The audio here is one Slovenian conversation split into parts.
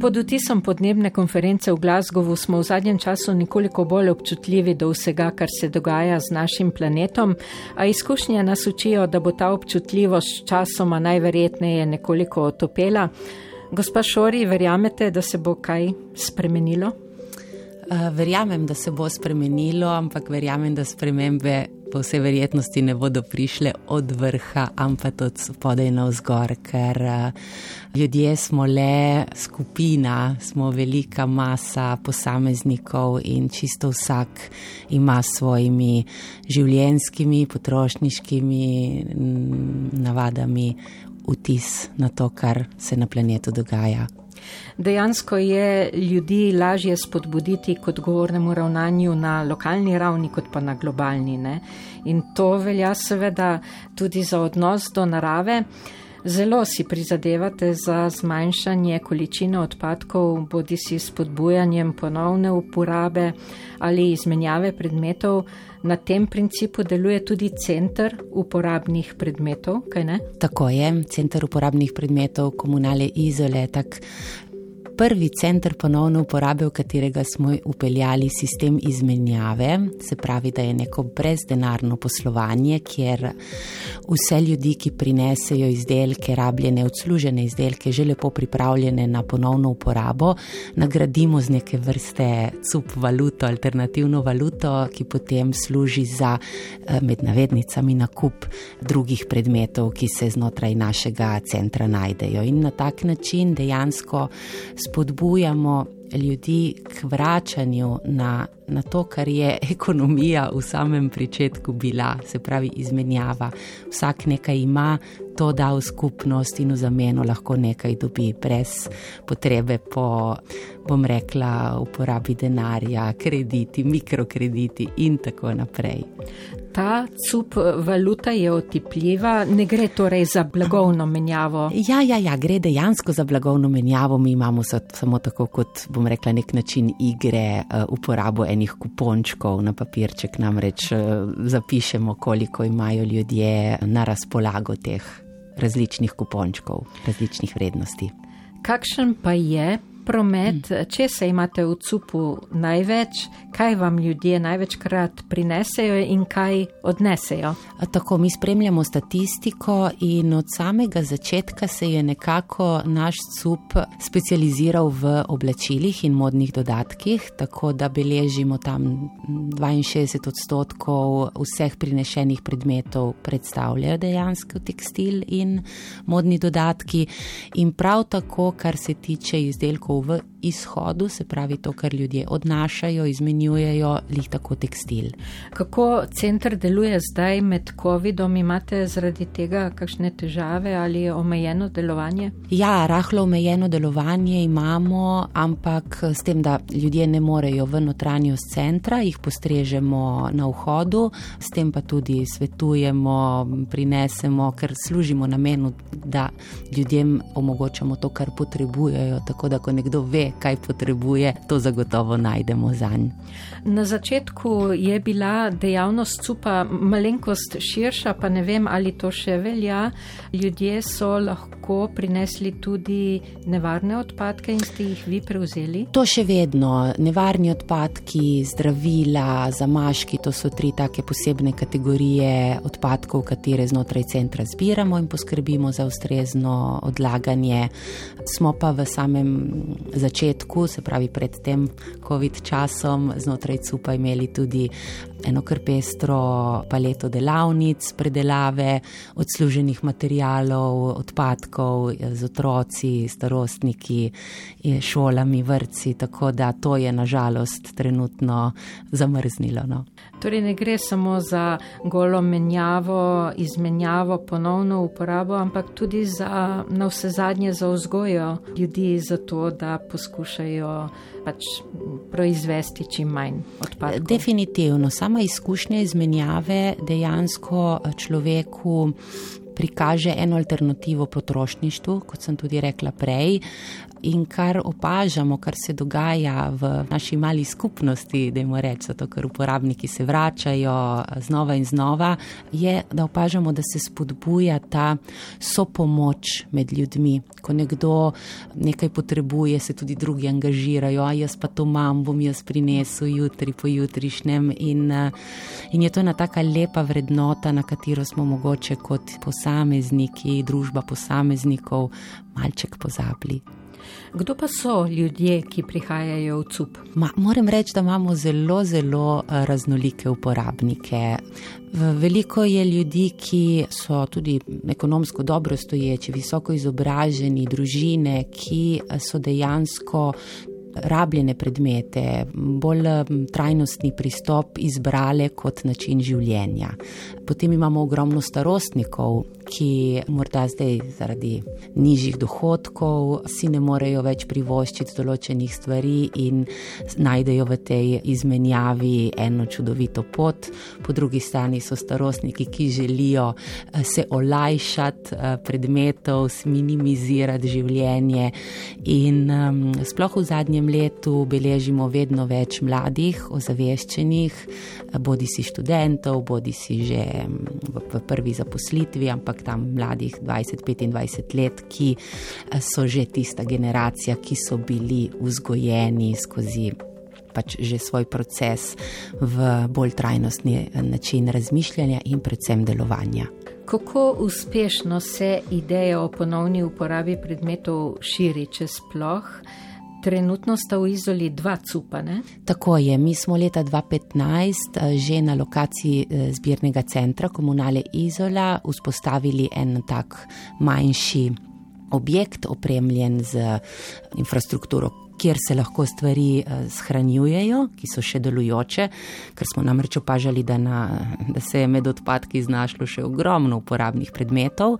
Pod vtisom podnebne konference v Glasgowu smo v zadnjem času nekoliko bolj občutljivi do vsega, kar se dogaja z našim planetom, a izkušnje nas učijo, da bo ta občutljivost časoma najverjetneje nekoliko otopela. Gospa Šori, verjamete, da se bo kaj spremenilo? Uh, verjamem, da se bo spremenilo, ampak verjamem, da spremembe po vsej verjetnosti ne bodo prišle od vrha, ampak od spodaj na vzgor, ker uh, ljudje smo le skupina, smo velika masa posameznikov in čisto vsak ima svojimi življenskimi, potrošniškimi navadami vtis na to, kar se na planetu dogaja. Dejansko je ljudi lažje spodbuditi k odgovornemu ravnanju na lokalni ravni, kot pa na globalni. Ne? In to velja seveda tudi za odnos do narave. Zelo si prizadevate za zmanjšanje količine odpadkov, bodi si spodbujanjem ponovne uporabe ali izmenjave predmetov. Na tem principu deluje tudi center uporabnih predmetov, kaj ne? Tako je, center uporabnih predmetov komunale izole, tak prvi center ponovne uporabe, v katerega smo upeljali sistem izmenjave, se pravi, da je neko brezdenarno poslovanje, kjer vse ljudi, ki prinesejo izdelke, rabljene, odslužene izdelke, že lepo pripravljene na ponovno uporabo, nagradimo z neke vrste cup valuto, alternativno valuto, ki potem služi za eh, med navednicami nakup drugih predmetov, ki se znotraj našega centra najdejo. In na tak način dejansko spodbujamo ljudi k vračanju na, na to, kar je ekonomija v samem začetku bila, se pravi izmenjava. Vsak nekaj ima, to da v skupnost in v zameno lahko nekaj dobi, brez potrebe po, bom rekla, uporabi denarja, krediti, mikrokrediti in tako naprej ta cup valuta je otipljiva, ne gre torej za blagovno menjavo. Ja, ja, ja, gre dejansko za blagovno menjavo. Mi imamo samo tako, kot bom rekla, nek način igre, uh, uporabo enih kupončkov na papirček, namreč uh, zapišemo, koliko imajo ljudje na razpolago teh različnih kupončkov, različnih vrednosti. Kakšen pa je promet, če se imate v cupu največ, kaj vam ljudje največkrat prinesejo in kaj odnesejo? Tako mi spremljamo statistiko in od samega začetka se je nekako naš cup specializiral v oblačilih in modnih dodatkih, tako da beležimo tam 62 odstotkov vseh prinešenih predmetov predstavljajo dejansko tekstil in modni dodatki in prav tako, kar se tiče izdelkov v izhodu, se pravi to, kar ljudje odnašajo, izmenjujejo, lih tako tekstil. Kako center deluje zdaj med COVID-om? Imate zaradi tega kakšne težave ali omejeno delovanje? Ja, rahlo omejeno delovanje imamo, ampak s tem, da ljudje ne morejo v notranjost centra, jih postrežemo na vhodu, s tem pa tudi svetujemo, prinesemo, ker služimo namenu, da ljudem omogočamo to, kar potrebujejo. Tako da, ko nekdo ve, kaj potrebuje, to zagotovo najdemo za njim. Na začetku je bila dejavnost cupa malenkost širša, pa ne vem, ali to še velja. Ljudje so lahko prinesli tudi nevarne odpadke in ste jih vi prevzeli? To še vedno. Nevarni odpadki, zdravila, zamaški, to so tri take posebne kategorije odpadkov, katere znotraj centra zbiramo in poskrbimo za ustrezno odlaganje. Smo pa v samem začetku, se pravi pred tem COVID časom, znotraj CUPA imeli tudi eno kar pestro paleto delavnic, predelave odsluženih materijalov, odpadkov z otroci, starostniki, šolami, vrci, tako da to je nažalost trenutno zamrznilo. No. Torej ne gre samo za golo menjavo, izmenjavo, ponovno uporabo, ampak tudi za na vse zadnje za vzgojo ljudi, za to, da poskušajo pač proizvesti čim manj odpadkov. Definitivno, sama izkušnja izmenjave dejansko človeku prikaže eno alternativo potrošništvu, kot sem tudi rekla prej. In kar opažamo, kar se dogaja v naši mali skupnosti, da jim rečemo, zato ker uporabniki se vračajo znova in znova, je, da opažamo, da se spodbuja ta sopomoč med ljudmi. Ko nekdo nekaj potrebuje, se tudi drugi angažirajo, a jaz pa to imam, bom jaz prinesel jutri, pojutrišnjem. In, in je to ena taka lepa vrednota, na katero smo mogoče kot posamezniki, družba posameznikov, malček pozabili. Kdo pa so ljudje, ki prihajajo v CUP? Ma, moram reči, da imamo zelo, zelo eh, raznolike uporabnike. Veliko je ljudi, ki so tudi ekonomsko dobro stoječi, visoko izobraženi, družine, ki eh, so dejansko rabljene predmete, bolj trajnostni pristop izbrale kot način življenja. Potem imamo ogromno starostnikov, ki morda zdaj zaradi nižjih dohodkov si ne morejo več privoščiti določenih stvari in najdejo v tej izmenjavi eno čudovito pot. Po drugi strani so starostniki, ki želijo eh, se olajšati eh, predmetov, minimizirati življenje. In um, sploh v zadnjem letu beležimo vedno več mladih, ozaveščenih, bodi si študentov, bodi si že v, v prvi zaposlitvi, ampak tam mladih 20-25 let, ki so že tista generacija, ki so bili vzgojeni skozi. Pač že svoj proces v bolj trajnostni eh, način razmišljanja in predvsem delovanja. Kako uspešno se ideja o ponovni uporabi predmetov širi, če sploh? Trenutno sta v izoli dva cupa. Ne? Tako je. Mi smo leta 2015 eh, že na lokaciji eh, zbirnega centra komunale Izola vzpostavili en tak manjši objekt, opremljen z infrastrukturo kjer se lahko stvari eh, shranjujejo, ki so še delujoče, ker smo namreč opažali, da, na, da se je med odpadki znašlo še ogromno uporabnih predmetov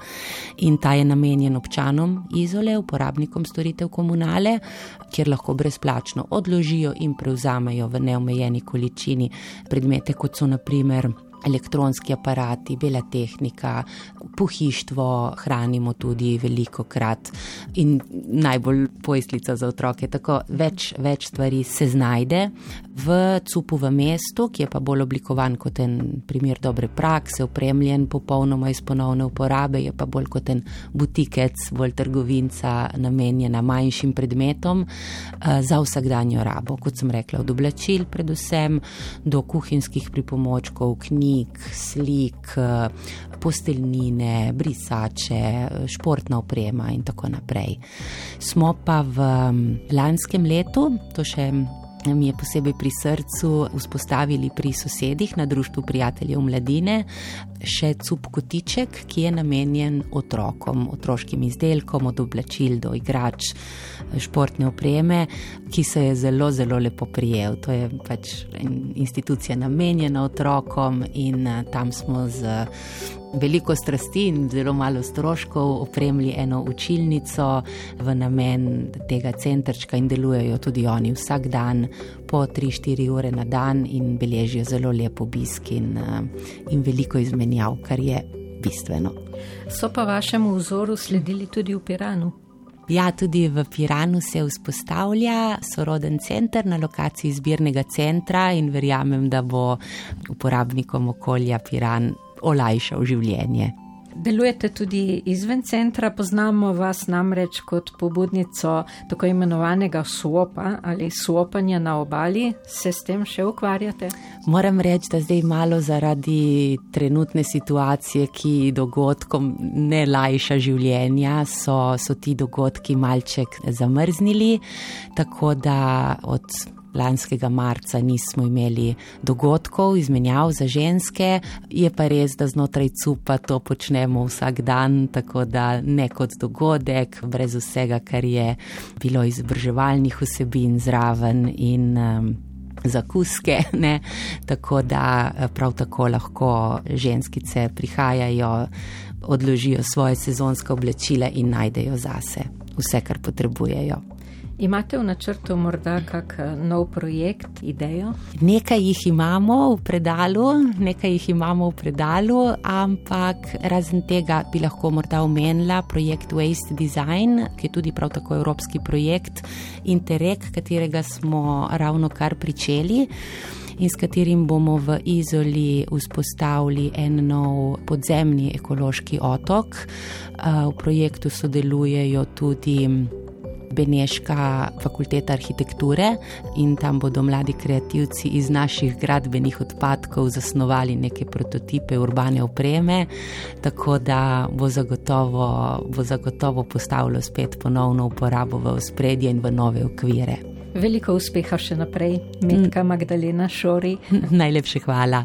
in ta je namenjen občanom izole, uporabnikom storitev komunale, kjer lahko brezplačno odložijo in prevzamejo v neomejeni količini predmete, kot so naprimer elektronski aparati, bela tehnika, pohištvo hranimo tudi veliko krat in najbolj pojslica za otroke. Tako več, več stvari se znajde v cupu v mestu, ki je pa bolj oblikovan kot en primer dobre prakse, opremljen popolnoma iz ponovne uporabe, je pa bolj kot en butikec, bolj trgovinca, namenjena manjšim predmetom uh, za vsakdanjo rabo, kot sem rekla, od oblačil predvsem do kuhinjskih pripomočkov, knjig, knjig, slik, posteljnine, brisače, športna oprema in tako naprej. Smo pa v lanskem letu, to še mi je posebej pri srcu vzpostavili pri sosedih na Društvu prijateljev mladine še cup kotiček, ki je namenjen otrokom, otroškim izdelkom, od oblačil do igrač, športne opreme, ki se je zelo, zelo lepo prijel. To je pač institucija namenjena otrokom in eh, tam smo z veliko strasti in zelo malo stroškov opremili eno učilnico v namen tega centrčka in delujejo tudi oni vsak dan po 3-4 ure na dan in beležijo zelo lep obisk in, eh, in veliko izmenjav, kar je bistveno. So pa vašemu vzoru sledili tudi v Piranu? Ja, tudi v Piranu se vzpostavlja soroden center na lokaciji zbirnega centra in verjamem, da bo uporabnikom okolja Piran olajšal življenje. Delujete tudi izven centra, poznamo vas namreč kot pobudnico tako imenovanega svopa ali svopanja na obali. Se s tem še ukvarjate? Moram reči, da zdaj malo zaradi trenutne situacije, ki dogodkom ne lajša življenja, so, so ti dogodki malček zamrznili, tako da od lanskega marca nismo imeli dogodkov, izmenjav za ženske, je pa res, da znotraj CUPA to počnemo vsak dan, tako da ne kot dogodek, brez vsega, kar je bilo izobraževalnih vsebin zraven in um, zakuske, ne? tako da eh, prav tako lahko ženskice prihajajo, odložijo svoje sezonske oblačile in najdejo zase vse, kar potrebujejo. Imate v načrtu morda kak eh, nov projekt, idejo? Nekaj jih imamo v predalu, nekaj jih imamo v predalu, ampak razen tega bi lahko morda omenila projekt Waste Design, ki je tudi prav tako evropski projekt Interreg, katerega smo ravno kar pričeli. In s katerim bomo v Izoli vzpostavili en nov podzemni ekološki otok. Eh, v projektu sodelujejo tudi Beneška fakulteta arhitekture in tam bodo mladi kreativci iz naših gradbenih odpadkov zasnovali neke prototipe urbane opreme, tako da bo zagotovo, bo zagotovo postavilo spet ponovno uporabo v spredje in v nove okvire. Veliko uspeha še naprej, Metka mm. Magdalena Šori. Najlepše hvala.